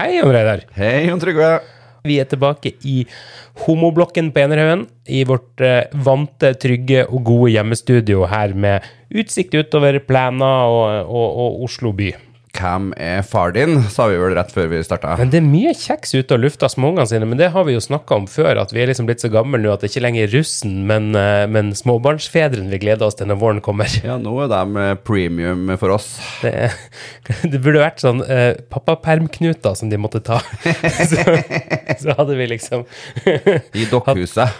Hei, Jon Reidar. Hei, Jon Trygve. Vi er tilbake i homoblokken på Enerhaugen, i vårt eh, vante, trygge og gode hjemmestudio her med utsikt utover Plæna og, og, og Oslo by. Hvem er far din, sa vi vel rett før vi starta. Men det er mye kjeks ute og lufta småungene sine, men det har vi jo snakka om før, at vi er liksom blitt så gamle nå at det ikke lenger er russen, men, eh, men småbarnsfedrene vi gleder oss til når våren kommer. Ja, nå er de eh, premium for oss. Det, det burde vært sånn uh, pappapermknuter som de måtte ta. så, så hadde vi liksom I dokkhuset.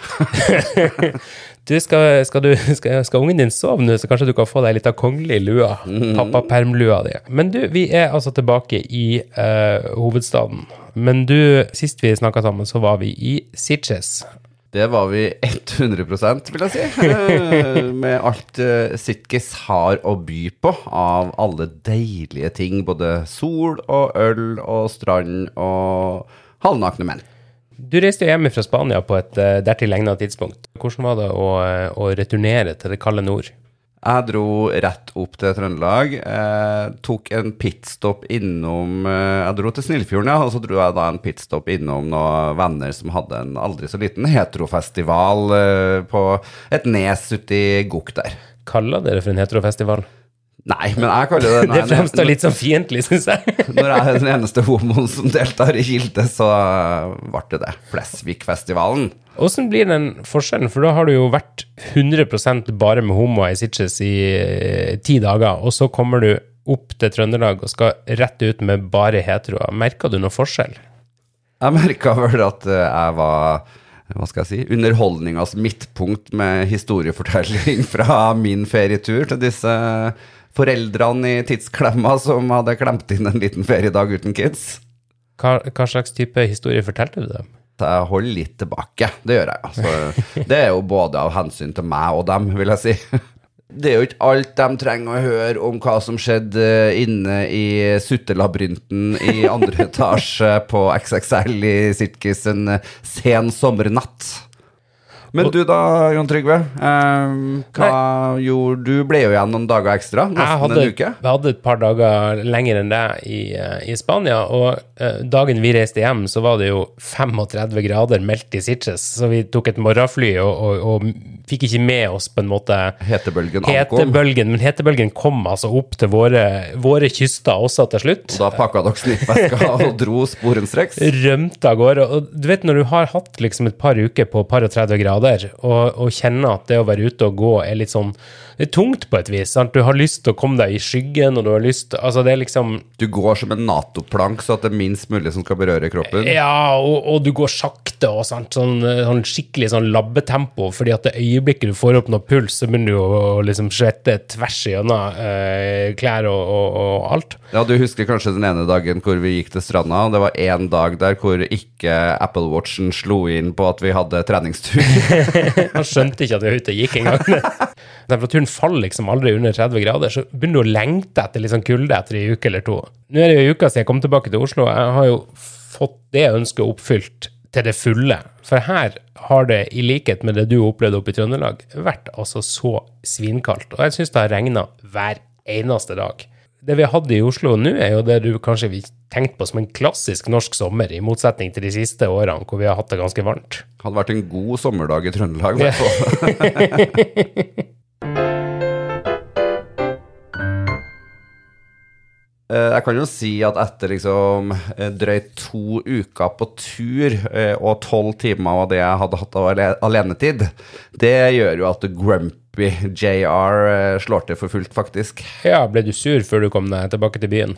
Du, skal, skal, du, skal, skal ungen din sove nå, så kanskje du kan få deg litt av kongelig lua? Pappapermlua di. Men du, vi er altså tilbake i uh, hovedstaden. Men du, sist vi snakka sammen, så var vi i Sitges. Det var vi 100 vil jeg si. Eh, Med alt uh, Sitges har å by på av alle deilige ting. Både sol og øl og strand og halvnakne menn. Du reiste jo hjem fra Spania på et uh, dertil egnet tidspunkt. Hvordan var det å, eh, å returnere til det kalde nord? Jeg dro rett opp til Trøndelag. Eh, tok en pitstop innom eh, Jeg dro til Snillfjorden, ja, og så dro jeg da en pitstop innom noen venner som hadde en aldri så liten heterofestival eh, på et nes uti Gok der. Kaller dere for en heterofestival? Nei, men jeg kaller det Det fremstår litt sånn fiendtlig, syns jeg. Når jeg er den eneste homoen som deltar i Kilde, så ble det det. Flesvigfestivalen. Åssen blir den forskjellen? For da har du jo vært 100% bare med homoer i Sitges i eh, ti dager, og så kommer du opp til Trøndelag og skal rett ut med bare heteroer. Merka du noe forskjell? Jeg merka vel at eh, jeg var hva skal jeg si, underholdningas midtpunkt med historiefortelling fra min ferietur til disse foreldrene i tidsklemma som hadde klemt inn en liten feriedag uten kids. Hva, hva slags type historie fortalte du dem? Jeg holder litt tilbake, det gjør jeg. Altså, det er jo både av hensyn til meg og dem, vil jeg si. Det er jo ikke alt de trenger å høre om hva som skjedde inne i suttelabyrinten i andre etasje på XXL i Sirkus en sen sommernatt. Men du da, Jon Trygve. Eh, hva gjorde du? ble jo igjen noen dager ekstra. Nesten hadde, en uke. jeg hadde et par dager lenger enn det i, eh, i Spania, og eh, dagen vi reiste hjem, så var det jo 35 grader meldt i Sitges, så vi tok et morgenfly og, og, og fikk ikke med oss på en måte Hetebølgen ankom. hetebølgen, men hetebølgen kom altså opp til våre, våre kyster også til slutt. Da pakka dere snittveska og dro sporenstreks. Rømte av gårde. Og du vet når du har hatt liksom et par uker på par og 30 grader, og, og kjenner at det å være ute og gå er litt sånn Det er tungt på et vis. sant? Du har lyst til å komme deg i skyggen, og du har lyst Altså, det er liksom Du går som en Nato-plank, så at det er minst mulig som skal berøre kroppen. Ja, og, og du går sakte og? Sånn, sånn skikkelig sånn labbetempo, fordi at det øyeblikket du får opp noe puls, så begynner du å, å liksom svette tvers igjennom eh, klær og, og, og alt. Ja, Du husker kanskje den ene dagen hvor vi gikk til stranda. og Det var én dag der hvor ikke Apple Watchen slo inn på at vi hadde treningstur. Han skjønte ikke at vi var ute og gikk engang. Temperaturen faller liksom aldri under 30 grader, så begynner du å lengte etter litt sånn kulde etter ei uke eller to. Nå er det jo uke siden jeg kom tilbake til Oslo, jeg har jo fått det ønsket oppfylt til det fulle. For her har det, i likhet med det du opplevde oppe i Trøndelag, vært altså så svinkaldt. Og jeg syns det har regna hver eneste dag. Det vi har hatt i Oslo nå, er jo det du kanskje vil tenkt på som en klassisk norsk sommer, i motsetning til de siste årene hvor vi har hatt det ganske varmt. Hadde vært en god sommerdag i Trøndelag. i hvert fall. Jeg kan jo si at etter liksom eh, drøyt to uker på tur eh, og tolv timer av det jeg hadde hatt av alenetid, det gjør jo at grumpy JR eh, slår til for fullt, faktisk. Ja, ble du sur før du kom deg tilbake til byen?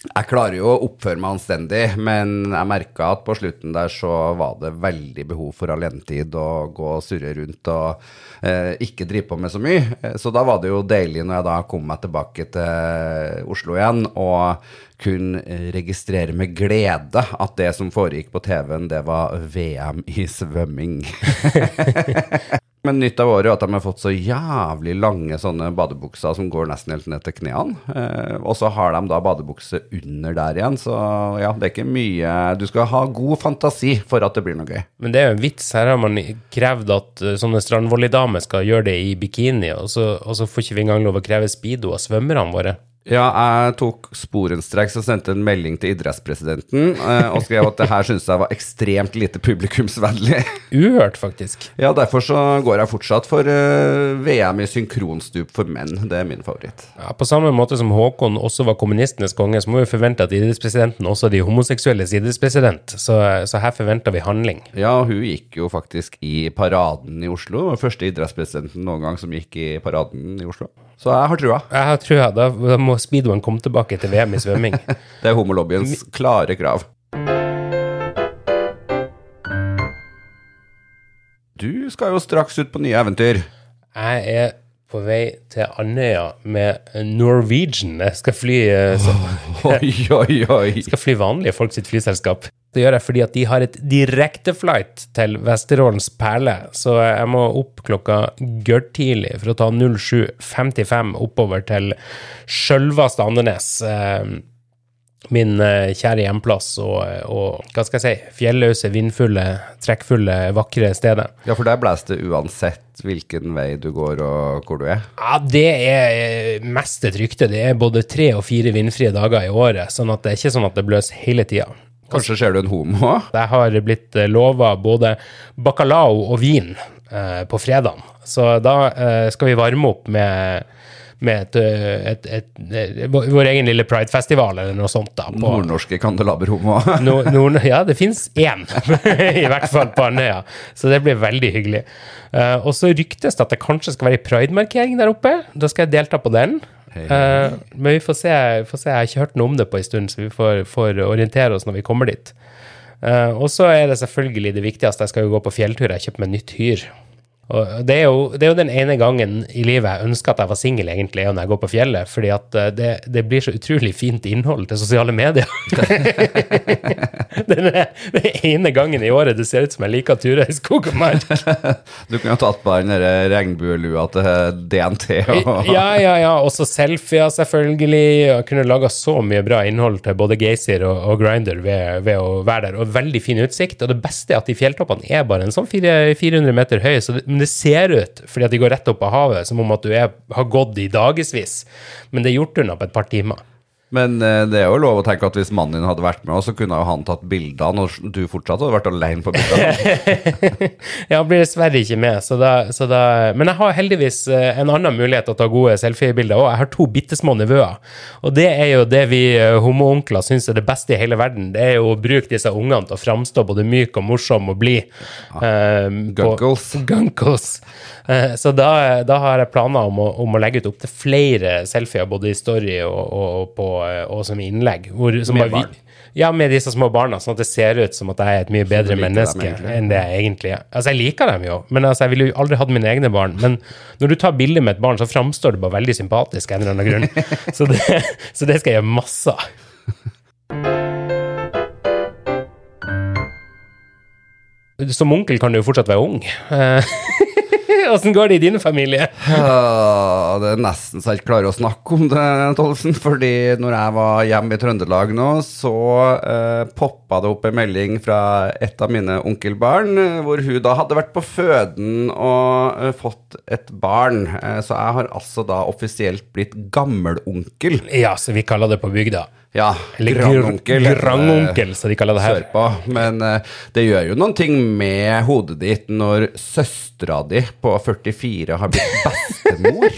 Jeg klarer jo å oppføre meg anstendig, men jeg merka at på slutten der så var det veldig behov for alenetid og gå og surre rundt og eh, ikke drive på med så mye. Så da var det jo deilig når jeg da kom meg tilbake til Oslo igjen og kunne registrere med glede at det som foregikk på TV-en, det var VM i svømming. Men nytt av året er at de har fått så jævlig lange sånne badebukser som går nesten helt ned til knærne. Eh, og så har de da badebukse under der igjen, så ja, det er ikke mye Du skal ha god fantasi for at det blir noe gøy. Men det er jo en vits. Her har man krevd at uh, sånne strandvolleydamer skal gjøre det i bikini, og så, og så får ikke vi engang lov å kreve speedo av svømmerne våre. Ja, jeg tok sporenstreks og sendte en melding til idrettspresidenten eh, og skrev at det her syntes jeg var ekstremt lite publikumsvennlig. Uhørt, faktisk. Ja, derfor så går jeg fortsatt for eh, VM i synkronstup for menn. Det er min favoritt. Ja, på samme måte som Håkon også var kommunistenes konge, så må vi forvente at idrettspresidenten også er de homoseksuelles idrettspresident. Så, så her forventer vi handling. Ja, hun gikk jo faktisk i paraden i Oslo. Første idrettspresidenten noen gang som gikk i paraden i Oslo. Så jeg har trua. Jeg har trua. Da, da må speedoen komme tilbake til VM i svømming. Det er homolobbyens klare krav. Du skal jo straks ut på nye eventyr. Jeg er på vei til Andøya med Norwegian. Jeg skal fly, så, Oi, oi, oi. skal fly vanlige folk sitt flyselskap. Det gjør jeg fordi at de har et direkteflight til Vesterålens perle, så jeg må opp klokka gørrtidlig for å ta 07.55 oppover til sjølveste Andenes. eh, Min eh, kjære hjemplass og, og hva skal jeg si, fjelløse, vindfulle, trekkfulle, vakre stedet. Ja, for der blåser det uansett hvilken vei du går og hvor du er. Ja, det er eh, mest et rykte. Det er både tre og fire vindfrie dager i året, sånn at det er ikke sånn at det bløser hele tida. Kanskje ser du en homo òg? Jeg har blitt lova både bacalao og vin eh, på fredagen, så da eh, skal vi varme opp med, med et, eh, et, et, vår egen lille pridefestival eller noe sånt. da. På, Nordnorske kandelaberhomoer. Nord, nord, ja, det fins én, i hvert fall på Andøya. Så det blir veldig hyggelig. Eh, og så ryktes det at det kanskje skal være en pridemarkering der oppe. Da skal jeg delta på den. Eh, men vi får, se, får se. Jeg har ikke hørt noe om det på en stund, så vi får, får orientere oss når vi kommer dit. Eh, og så er det selvfølgelig det viktigste. Jeg skal jo gå på fjelltur. Jeg kjøper meg nytt hyr. Det er, jo, det er jo den ene gangen i livet jeg ønsker at jeg var singel, egentlig, når jeg går på fjellet. Fordi at eh, det, det blir så utrolig fint innhold til sosiale medier. den, den ene gangen i året det ser ut som jeg liker turer i skog og mark. Du kunne ha tatt på den regnbuelua til DNT. Og... Ja, ja, ja. Også selfier, selvfølgelig. Jeg kunne laga så mye bra innhold til både Geysir og, og Grinder ved, ved, å være der. Og veldig fin utsikt. Og det beste er at de fjelltoppene er bare en sånn 400 meter høy. Så det, det ser ut, fordi at de går rett opp av havet, som om at du er, har gått i dagevis. Men det er gjort unna på et par timer. Men eh, det er jo lov å tenke at hvis mannen din hadde vært med, så kunne jo han tatt bilder når du fortsatt hadde vært alene på bildene. Ja, han blir dessverre ikke med, så da, så da Men jeg har heldigvis eh, en annen mulighet til å ta gode selfiebilder òg. Jeg har to bitte små nevøer. Og det er jo det vi eh, homoonkler syns er det beste i hele verden. Det er jo å bruke disse ungene til å framstå både myk og morsom og blid. Ja. Um, Gunkles. Gunkles. Så da, da har jeg planer om å, om å legge ut opptil flere selfier, både i story og, og, på, og som innlegg. Hvor, som Med bare barn? Ja, med disse små barna, sånn at det ser ut som at jeg er et mye bedre menneske enn det jeg egentlig er. Altså, jeg liker dem jo, men altså, jeg ville jo aldri hatt mine egne barn. Men når du tar bilde med et barn, så framstår det bare veldig sympatisk av en eller annen grunn. Så det, så det skal jeg gjøre masse av. Som onkel kan du jo fortsatt være ung. Åssen går det i din familie? Ja, det er nesten så jeg ikke klarer å snakke om det, Tollesen. Fordi når jeg var hjemme i Trøndelag nå, så eh, poppa det opp en melding fra et av mine onkelbarn, eh, hvor hun da hadde vært på føden og eh, fått et barn. Eh, så jeg har altså da offisielt blitt gammelonkel. Ja, så vi kaller det på bygda. Ja, Eller grandonkel. gr- grandonkel, som de kaller det her. Sørpa. Men eh, det gjør jo noen ting med hodet ditt når søstera di på 44 har blitt bestemor.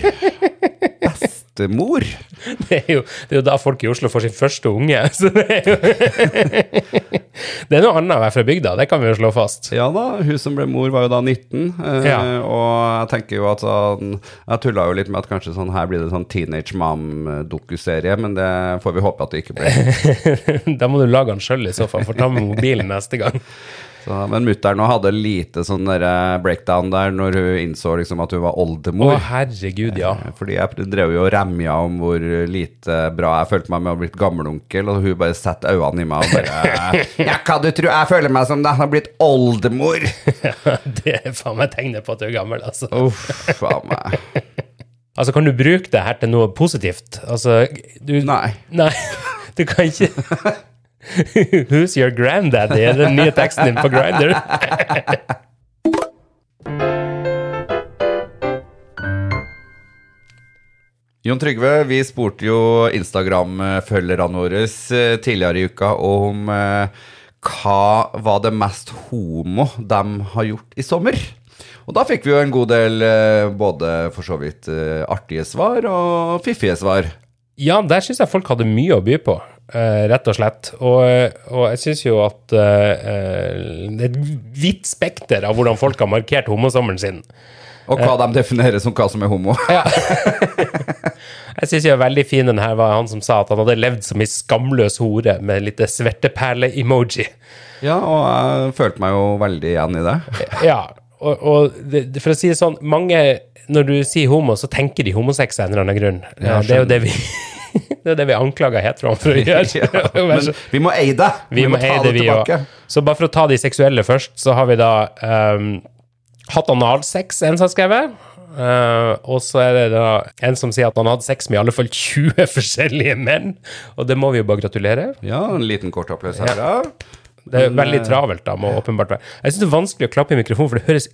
bestemor? Det er, jo, det er jo da folk i Oslo får sin første unge. Så det er jo Det er noe annet å være fra bygda, det kan vi jo slå fast. Ja da, hun som ble mor var jo da 19, eh, Ja. og jeg tenker jo at sånn Jeg tulla jo litt med at kanskje sånn her blir det sånn Teenage Mom-dokuserie, men det får vi håpe at det ikke blir. Da må du lage den sjøl i så fall, for ta med mobilen neste gang. Så, men mutter'n hadde lite sånn eh, breakdown der når hun innså liksom at hun var oldemor. Å, herregud, ja. Fordi jeg drev jo og remja om hvor lite bra jeg følte meg med å ha blitt gammelonkel, og hun bare setter øynene i meg og bare Ja, hva du tror jeg føler meg som jeg har blitt oldemor? Det er faen meg tegnet på at du er gammel, altså. Uff, faen meg. Altså, kan du bruke det her til noe positivt? Altså, du Nei. Nei, du kan ikke Who's your granddaddy? Er den nye teksten din på Grinder? Jon Trygve, vi spurte jo Instagram-følgerne våre eh, tidligere i uka om eh, hva var det mest homo de har gjort i sommer. Og da fikk vi jo en god del eh, både for så vidt artige svar og fiffige svar. Ja, der syns jeg folk hadde mye å by på, eh, rett og slett. Og, og jeg syns jo at eh, det er et vidt spekter av hvordan folk har markert homosommeren sin. Og hva de definerer som hva som er homo. Jeg syns jo veldig fin den her var han som sa at han hadde levd som ei skamløs hore med litt sverteperle-emoji. Ja, og jeg følte meg jo veldig igjen i det. Ja, og, og det- for å si det sånn, mange Når du sier homo, så tenker de homosex av en eller annen grunn. Ja, det er jo det vi Det er det vi anklager heteroene for å gjøre. Ja, men vi må eie det. vi må eie det, vi òg. Så bare for å ta de seksuelle først, så har vi da um, hatt analsex, en som har skrevet. Uh, og så er det da en som sier at han hadde sex med i alle fall 20 forskjellige menn. Og det må vi jo bare gratulere. Ja, en liten kort applaus her, ja. Det er Men, veldig eh, travelt, da, må åpenbart være. Jeg syns det er vanskelig å klappe i mikrofonen, for det høres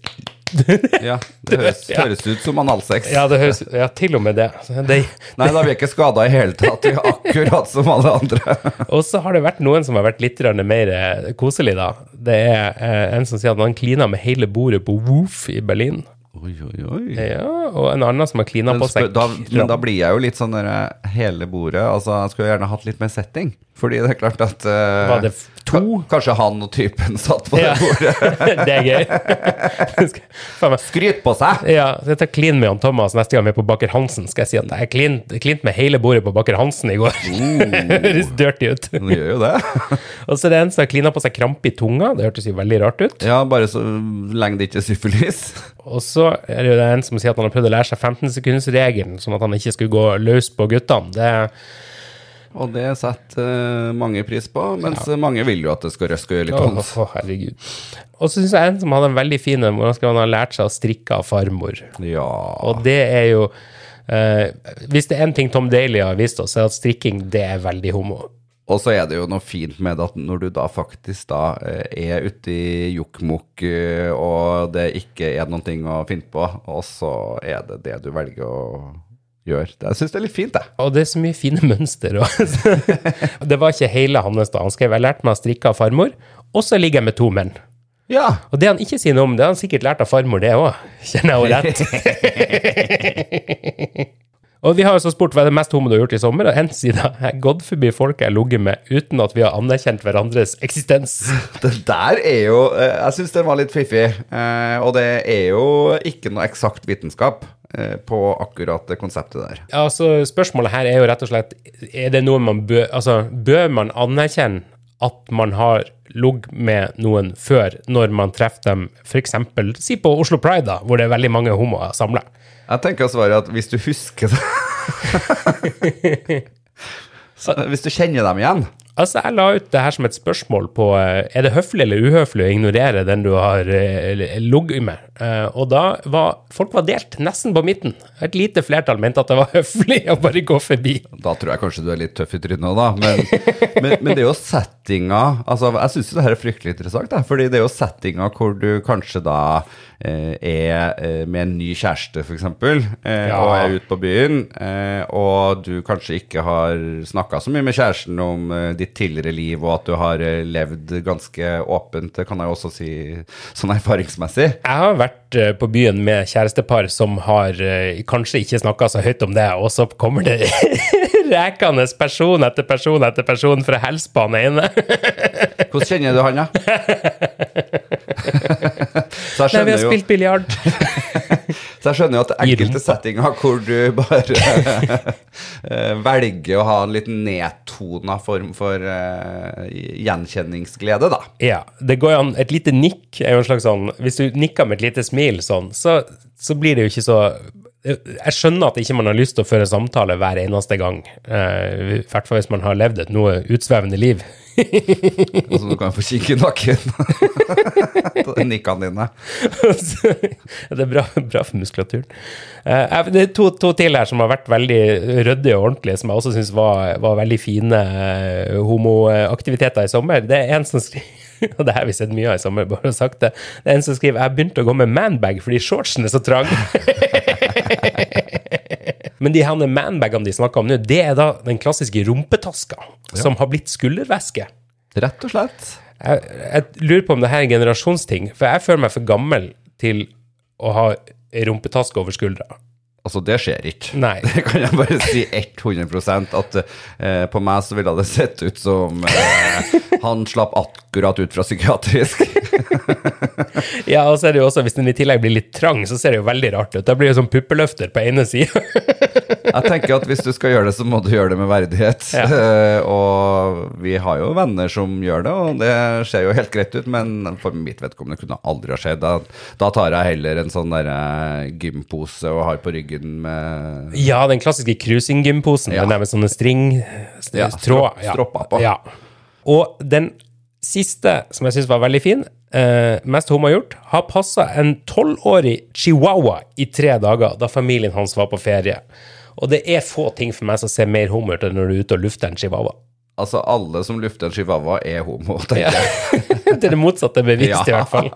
Ja, det høres, Ja. høres ut som analsex. Ja, det høres Ja, til og med det. det Nei, da er jeg ikke skada i hele tatt. Vi er akkurat som alle andre. og så har det vært noen som har vært litt mer eh, koselig, da. Det er eh, en som sier at han klina med hele bordet på Woof i Berlin. Oi, oi, oi. Ja, og en annen som har klina på seg da, men da blir jeg jo litt sånn der, eh, hele bordet Altså, jeg skulle gjerne hatt litt mer setting. Fordi det er klart at uh, Var det to? Kanskje han og typen satt på Ja. det bordet. det er gøy. Skryt på seg! Ja, så jeg tar klin med Jan Thomas neste gang vi er på Baker Hansen. Skal jeg si at jeg klint, klint med hele bordet på Baker Hansen i går. Høres dirty ut. Det gjør jo det. Og så er det en som har klina på seg krampe i tunga. Det hørtes jo veldig rart ut. Ja, bare så lenge det ikke er syfilis. Og så er det jo en som sier at han har prøvd å lære seg 15-sekundsregelen, sånn at han ikke skulle gå løs på guttene. Det, Og det setter eh, mange pris på, mens mange vil jo at det skal røske litt Å, vondt. oh, herregud. Og så syns jeg en som hadde en veldig fin en, hvordan han skrev han har lært seg å strikke av farmor. Ja. Og det er jo eh, Hvis det er en ting Tom Daly har vist oss, er at strikking det er veldig homo. Og så er det jo noe fint med at når du da faktisk da eh, er ute i jokkmokk, eh, og det ikke er noen ting å finne på, og så er det det du velger å gjøre. Det- Jeg syns det er litt fint, jeg. Og det er så mye fine mønster. også. det var ikke hele hans da. Han skrev jeg lærte meg å strikke av farmor, og så ligger jeg med to menn. Ja. Og det han ikke sier noe om, det har han sikkert lært av farmor, det òg. Kjenner jeg henne rett? og vi har jo så spurt hva er det mest homo du har gjort i sommer, og en side jeg har gått forbi folk jeg har ligget med uten at vi har anerkjent hverandres eksistens. Det der er jo eh, Jeg syns den var litt fiffig. eh, Og det er jo ikke noe eksakt vitenskap eh, på akkurat det konseptet der. Ja, altså Spørsmålet her er jo rett og slett Er det noe man bør Altså, bør man anerkjenne at man har ligget med noen før, når man treffer dem f.eks. si på Oslo Pride, da, hvor det er veldig mange homoer samla? Jeg tenker å svare at hvis du husker det Så, Hvis du kjenner dem igjen Altså, jeg la ut det her som et spørsmål på eh, er det høflig eller uhøflig å ignorere den du har eh, ligget med. Eh, og da var folk var delt, nesten på midten. Et lite flertall mente at det var høflig å bare gå forbi. Da tror jeg kanskje du er litt tøff i trynet da, men, men, men det er jo settinga altså Jeg syns det her er fryktelig interessant, da, fordi det er jo settinga hvor du kanskje da eh, er eh, med en ny kjæreste, f.eks., eh, Ja. og er ute på byen, eh, og du kanskje ikke har snakka så mye med kjæresten om eh, ditt tidligere liv, og at du har eh, levd ganske åpent, det kan jeg også si sånn erfaringsmessig. Jeg har vært eh, på byen med kjærestepar som har eh, kanskje ikke snakka så høyt om det, og så kommer det rekende person etter person etter person fra hilse på han ene. Hvordan kjenner du han, da? så jeg Nei, vi har skjønner jo spilt biljard. Så jeg skjønner jo at enkelte settinger hvor du bare eh, velger å ha en litt nedtona form for uh, gjenkjenningsglede, da. Ja, det går an. Et lite nikk er jo en slags sånn Hvis du nikker med et lite smil sånn, så, så blir det jo ikke så Jeg skjønner at ikke man har lyst til å føre samtale hver eneste gang. eh, I hvert fall hvis man har levd et noe utsvevende liv. Så du kan få kikke nakken på nikkene dine. Det er bra, bra for muskulaturen. Uh, det er to, to til her som har vært veldig ryddige og ordentlige, som jeg også syns var, var veldig fine uh, homoaktiviteter i sommer. Det er en som skriver og det har vi sett mye av i sommer, bare sagt det. Det er en som skriver 'Jeg begynte å gå med manbag fordi shortsen er så trang'. Men de her manbagene de snakker om nå, det er da den klassiske rumpetaska, som har blitt skulderveske. Rett og slett. Jeg, jeg lurer på om det her er en generasjonsting, for jeg føler meg for gammel til å ha rumpetaske over skuldra. Altså, det skjer ikke. Nei. Det kan jeg bare si 100 at eh, på meg så ville det sett ut som eh, han slapp akkurat ut fra psykiatrisk. Ja, og så er det jo også, hvis den i tillegg blir litt trang, så ser det jo veldig rart ut. Da blir det sånn puppeløfter på ene sida. Jeg tenker at hvis du skal gjøre det, så må du gjøre det med verdighet. Ja. Eh, og vi har jo venner som gjør det, og det ser jo helt greit ut, men for mitt vedkommende kunne det aldri ha skjedd. Da, da tar jeg heller en sånn derre eh, gympose og har på ryggen med ja, den klassiske cruising-gymposen, Ja. den der med sånne string, st Ja, tråd. Ja. stropper på. Ja. Og den siste, som jeg syns var veldig fin, eh, mest hun har gjort, har passa en tolvårig chihuahua i tre dager da familien hans var på ferie. Og det er få ting for meg som ser mer hummert enn når du er ute og lufter en chihuahua. Altså, alle som lufter en chihuahua, er homo, tenker Ja. jeg. det er det motsatte bevisst, i hvert fall.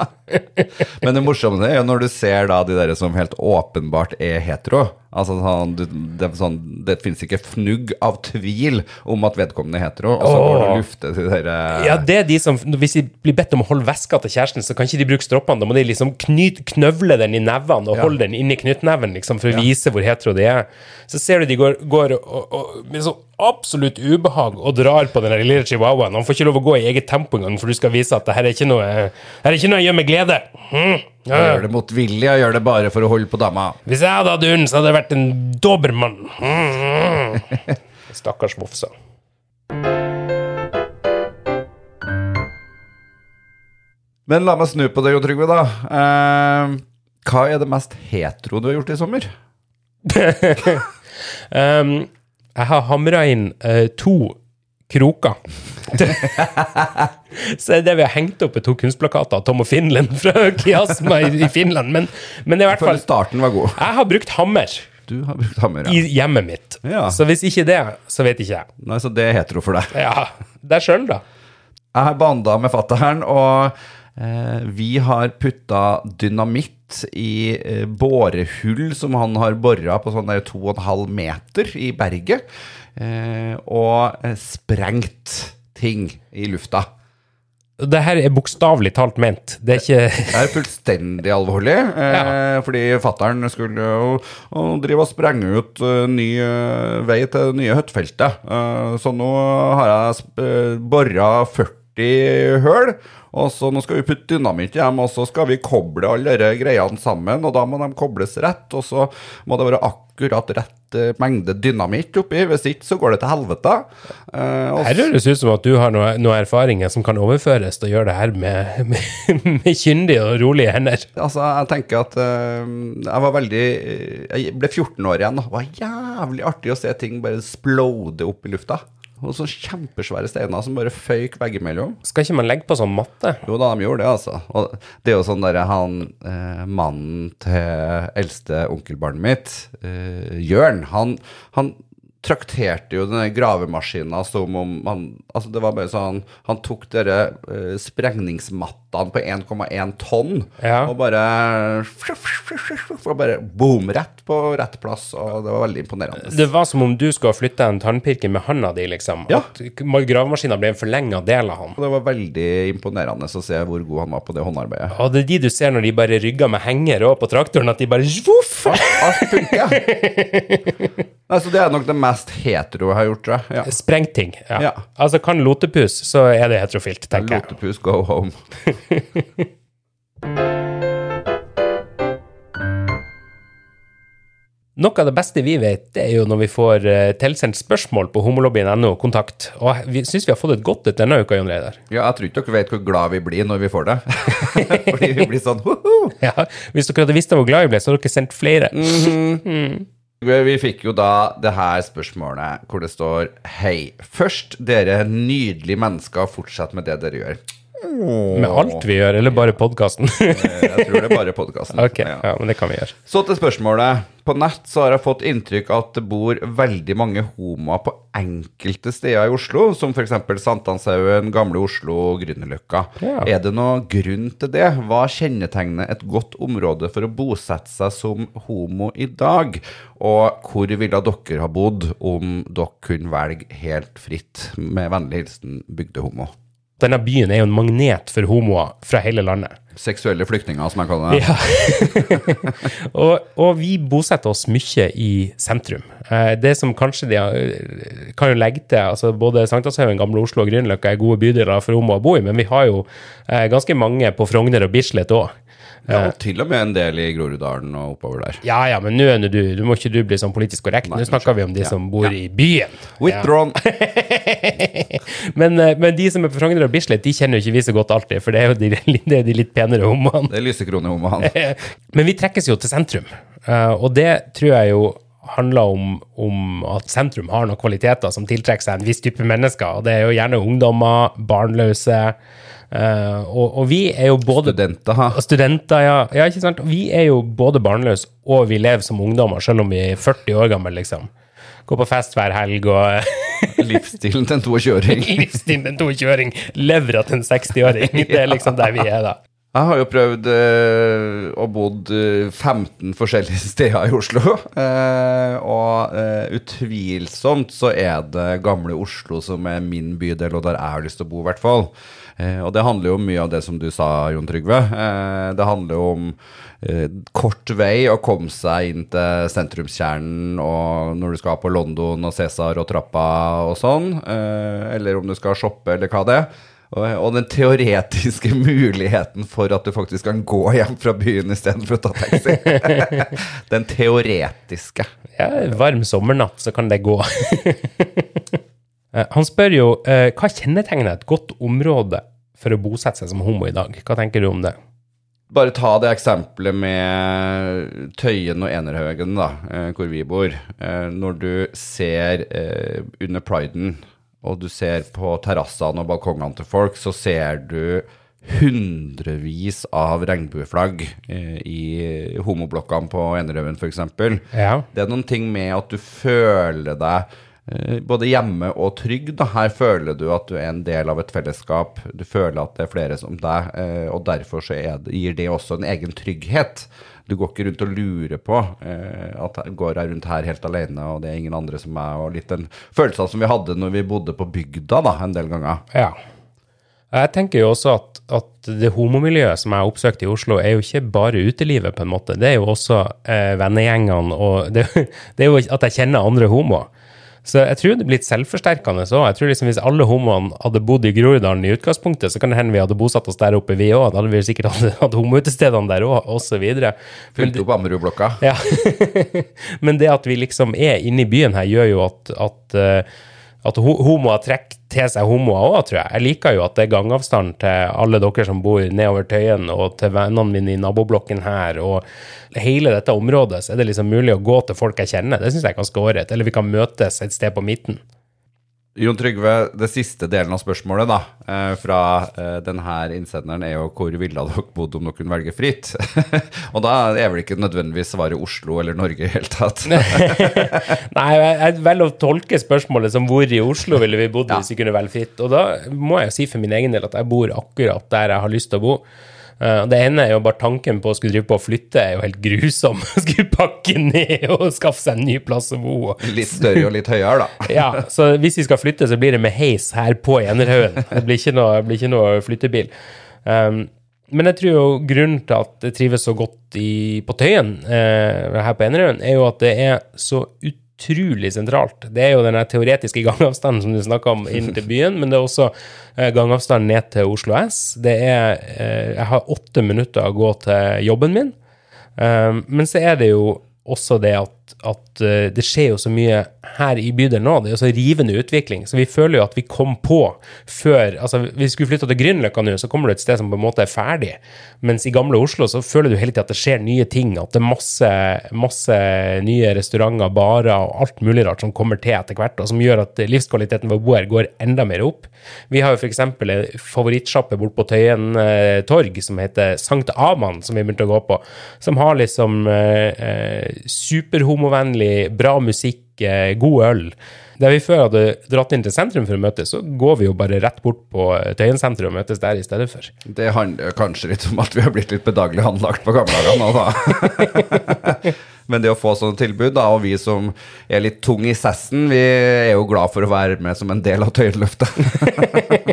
Men det morsomme er jo når du ser da de der som helt åpenbart er hetero. Altså sånn, det, sånn, det finnes ikke fnugg av tvil om at vedkommende er hetero, og så går du og lufter de der eh, Ja, det er de som, Hvis de blir bedt om å holde veska til kjæresten, så kan ikke de bruke stroppene. Da må de liksom knyt, knøvle den i nevene og Ja. holde den inni knyttneven liksom, for å vise hvor hetero de er. Så ser du de går, går og, og, og sånn absolutt ubehag og drar på den lille chihuahuaen. Han får ikke lov å gå i eget tempo engang, for du skal vise at det her er ikke noe, her er ikke noe jeg gjør med glede. Mm. Ja. Jeg gjør det motvillig, jeg gjør det bare for å holde på dama. Hvis jeg hadde hatt hund, så hadde jeg vært en dobermann. Mm. mm. Stakkars vofsa. Men la meg snu på det, Jo Trygve, da. Eh, hva er det mest hetero du har gjort i sommer? Um, jeg har hamra inn eh, to kroker. Så det er det vi har hengt opp, i to kunstplakater av Tom og Finland fra Kiasma i, i Finland. Men, men i hvert fall starten var god. Jeg har brukt hammer Du har brukt hammer, ja. i hjemmet mitt. Ja. Så hvis ikke det, så vet ikke jeg. Nei, så det er hetero for deg. Ja, deg sjøl, da. Jeg har banda med fattern, og vi har putta dynamitt i eh, bårehull som han har bora på sånn der 2,5 meter i berget, eh, og eh, sprengt ting i lufta. Det her er bokstavelig talt ment. Det er ikke Det er fullstendig alvorlig, eh, Ja. fordi fattern skulle jo drive og sprenge ut eh, ny eh, vei til det nye høttfeltet. Eh, så nå har jeg eh, bora 40 høl, og så nå skal vi putte dynamitt hjem, og så skal vi koble alle de greiene sammen, og da må de kobles rett, og så må det være akkurat rett eh, mengde dynamitt oppi, hvis ikke så går det til helvete. Eh, Her høres det ut som at du har noe- noen erfaringer som kan overføres til å gjøre det her med, med, med kyndige og rolige hender. Altså, jeg tenker at eh, jeg var veldig eh, Jeg ble 14 år igjen, og det var jævlig artig å se ting bare splode opp i lufta. Og sånne kjempesvære steiner som bare føyk veggimellom. Skal ikke man legge på sånn matte? Jo da, de gjorde det, altså. Og det er jo sånn derre han eh, mannen til eldste onkelbarnet mitt, eh, Jørn, han, han trakterte jo denne gravemaskina som om han Altså, det var bare sånn Han tok dere uh, sprengningsmattene på 1,1 tonn Ja. og bare Og bare boom, rett på rett plass, og det var veldig imponerende. Det var som om du skulle ha flytta en tannpirker med handa di, liksom. Ja. At gravemaskina ble en forlenga del av han. Og det var veldig imponerende å se hvor god han var på det håndarbeidet. Og det er de du ser når de bare rygger med henger òg på traktoren, at de bare voff! Alt funker. altså, det er nok det mest hetero jeg har gjort, tror jeg. Ja. Sprengting. Ja. Ja. Altså, kan lotepus, så er det heterofilt, tenker jeg. Lotepus, go home. Noe av det beste vi vet, det er jo når vi får eh, tilsendt spørsmål på homolobbyen.no kontakt. Og vi syns vi har fått et godt et denne uka, Jon Reidar. Ja, jeg tror ikke dere vet hvor glad vi blir når vi får det. Fordi vi blir sånn ho-ho! Ja, hvis dere hadde visst hvor glad vi ble, så hadde dere sendt flere. Vi fikk jo da det her spørsmålet hvor det står Hei. Først, dere nydelige mennesker, fortsett med det dere gjør. Med alt vi gjør, eller bare podkasten? Jeg tror det er bare podkasten. ok, ja, men det kan vi gjøre. Så til spørsmålet. På nett så har jeg fått inntrykk at det bor veldig mange homoer på enkelte steder i Oslo, som f.eks. Sankthanshaugen, Gamle Oslo og Grünerløkka. Ja. Er det noen grunn til det? Hva kjennetegner et godt område for å bosette seg som homo i dag? Og hvor ville dere ha bodd om dere kunne velge helt fritt? Med vennlig hilsen Bygdehomo. Denne byen er jo en magnet for homoer fra hele landet. Seksuelle flyktninger, som jeg kaller det. Ja. og, og vi bosetter oss mye i sentrum. Eh, Det som kanskje de kan jo legge til altså Både Sankthanshaugen, Gamle Oslo og Grünerløkka er gode bydeler for homoer å bo i, men vi har jo eh, ganske mange på Frogner og Bislett òg. Ja, og til og med en del i Groruddalen og oppover der. Ja ja, men nå er du Du må ikke du bli sånn politisk korrekt. Nå snakker vi om de som bor i byen. Ja. Withdrawn. Men, eh, men de som er på Frogner og Bislett, de kjenner jo ikke vi så godt alltid, for det er jo de, det er de litt penere homoene. Det er lysekronehomoene. Men vi trekkes jo til sentrum, eh, og det tror jeg jo handler om, om at sentrum har noen kvaliteter som tiltrekker seg en viss type mennesker, og det er jo gjerne ungdommer, barnløse, eh, og, og vi er jo både Studenter, ha. studenter, ja. ja. ikke sant? Vi er jo både barnløse og vi lever som ungdommer, selv om vi er 40 år gamle, liksom. Går på fest hver helg og Livsstilen til en 22-åring. livsstilen til en 22-åring, levra til en 60-åring. Det er liksom der vi er, da. Jeg har jo prøvd eh, og bodd eh, 15 forskjellige steder i Oslo. Eh, og eh, utvilsomt så er det gamle Oslo som er min bydel, og der jeg har lyst til å bo, i hvert fall. Eh, og det handler jo om mye av det som du sa, Jon Trygve. Eh, det handler jo om eh, kort vei å komme seg inn til sentrumskjernen, og når du skal på London og Cæsar og Trappa og sånn, eller om du skal shoppe, eller hva det er. Og, den teoretiske muligheten for at du faktisk kan gå hjem fra byen istedenfor å ta taxi. den teoretiske. Ja, varm sommernatt, så kan det gå. Han spør jo hva kjennetegner et godt område for å bosette seg som homo i dag. Hva tenker du om det? Bare ta det eksempelet med Tøyen og Enerhaugen, da, eh, hvor vi bor. Eh, når du ser eh, under priden, og du ser på terrassene og balkongene til folk, så ser du hundrevis av regnbueflagg i homoblokkene på Enerhaugen, f.eks. Ja. Det er noen ting med at du føler deg både hjemme og trygg. Da. Her føler du at du er en del av et fellesskap. Du føler at det er flere som deg, eh, og derfor er det, gir det også en egen trygghet. Du går ikke rundt og lurer på eh, at jeg går rundt her helt alene, og det er ingen andre som meg. Og litt den følelsen som vi hadde når vi bodde på bygda da, en del ganger. Ja. Jeg tenker jo også at, at det homomiljøet som jeg har oppsøkt i Oslo, er jo ikke bare utelivet, på en måte. Det er jo også eh, vennegjengene, og det, det er jo at jeg kjenner andre homoer. Så jeg tror det blir litt selvforsterkende òg. Jeg tror liksom Hvis alle homoene hadde bodd i Groruddalen i utgangspunktet, så kan det hende vi hadde bosatt oss der oppe, vi òg. Da hadde vi sikkert hatt, hatt homoutestedene der òg, osv. Fylte opp Ammerudblokka. Ja. Men det at vi liksom er inne i byen her, gjør jo at, at, eh, at homoer trekker til seg homoer òg, tror jeg. Jeg liker jo at det er gangavstand til alle dere som bor nedover Tøyen, og til vennene mine i naboblokken her, og hele dette området, så er det liksom mulig å gå til folk jeg kjenner. Det syns jeg er ganske ålreit. Eller vi kan møtes et sted på midten. Jon Trygve, det siste delen av spørsmålet da, eh, fra eh, denne innsenderen er jo hvor ville dere bodd om dere kunne velge fritt? og da er vel ikke nødvendigvis svaret Oslo eller Norge i hele tatt. Nei, jeg, velger å tolke spørsmålet som hvor i Oslo ville vi bodd hvis vi kunne velge fritt. Og da må jeg si for min egen del at jeg bor akkurat der jeg har lyst til å bo. Uh, det ene er jo bare tanken på å skulle drive på å flytte er jo helt grusom. skulle pakke ned og skaffe seg en ny plass å bo. Litt større og litt høyere, da. Ja, så hvis vi skal flytte, så blir det med heis her på Enerhaugen. Det blir ikke noe, blir ikke noe flyttebil. Um, men jeg tror jo grunnen til at det trives så godt i, på Tøyen, uh, her på Enerhaugen, er jo at det er så utrolig sentralt. Det er jo den teoretiske gangavstanden som du snakka om inn til byen, men det er også eh, gangavstanden ned til Oslo S. Det er eh, Jeg har åtte minutter å gå til jobben min. Um, men så er det jo også det at at eh, det skjer jo så mye her i bydelen nå. Det er jo så rivende utvikling. Så vi føler jo at vi kom på før altså Hvis vi skulle flytta til Grünerløkka nå, så kommer du et sted som på en måte er ferdig. Mens i gamle Oslo så føler du hele tida at det skjer nye ting. At det er masse, masse nye restauranter, barer og alt mulig rart som kommer til etter hvert, og som gjør at livskvaliteten ved å bo her går enda mer opp. Vi har jo f.eks. en favorittsjappe bort på Tøyen eh, torg som heter Sankt Aman, som vi begynte å gå på. Som har liksom eh, eh superhomovennlig, bra musikk, eh, god øl. Der vi før hadde dratt inn til sentrum for å møtes, så går vi jo bare rett bort på Tøyen sentrum og møtes der i stedet for. Det handler kanskje litt om at vi har blitt litt bedagelig anlagt på gamle dager nå, da. Men det å få sånne tilbud, da, og vi som er litt tung i sessen, vi er jo glad for å være med som en del av Tøyenløftet.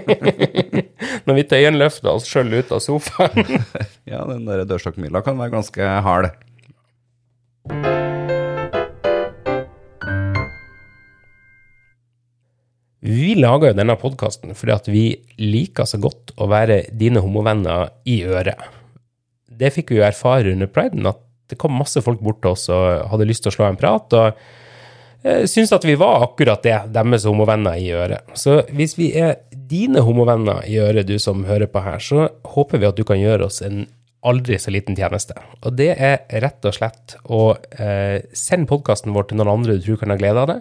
Når vi Tøyen løfter oss sjøl ut av sofaen. ja, den der dørstokkmila kan være ganske hard. Vi lager jo denne podkasten fordi at vi liker så godt å være dine homovenner i øret. Det fikk vi jo erfare under priden, at det kom masse folk bort til oss og hadde lyst til å slå en prat. og eh, syntes at vi var akkurat det, deres homovenner i øret. Så hvis vi er dine homovenner i øret, du som hører på her, så håper vi at du kan gjøre oss en aldri så liten tjeneste. Og det er rett og slett å eh, sende podkasten vår til noen andre du tror kan ha glede av det.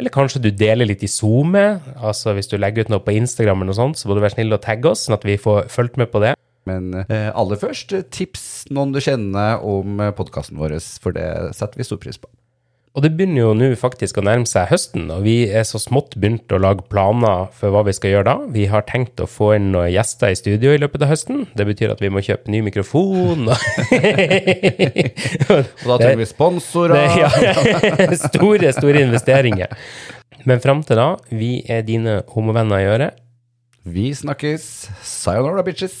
Eller kanskje du deler litt i SoMe. Altså hvis du legger ut noe på Instagram, eller noe sånt, så må du være snill og tagge oss, sånn at vi får fulgt med på det. Men eh, aller først, tips noen du kjenner om podkasten vår, for det setter vi stor pris på. Og det begynner jo nå faktisk å nærme seg høsten, og vi er så smått begynt å lage planer for hva vi skal gjøre da. Vi har tenkt å få inn noen gjester i studio i løpet av høsten. Det betyr at vi må kjøpe ny mikrofon. og da trenger vi sponsorer. ja, store, store investeringer. Men fram til da, vi er dine homovenner i øret. Vi snakkes. Sayonara, bitches.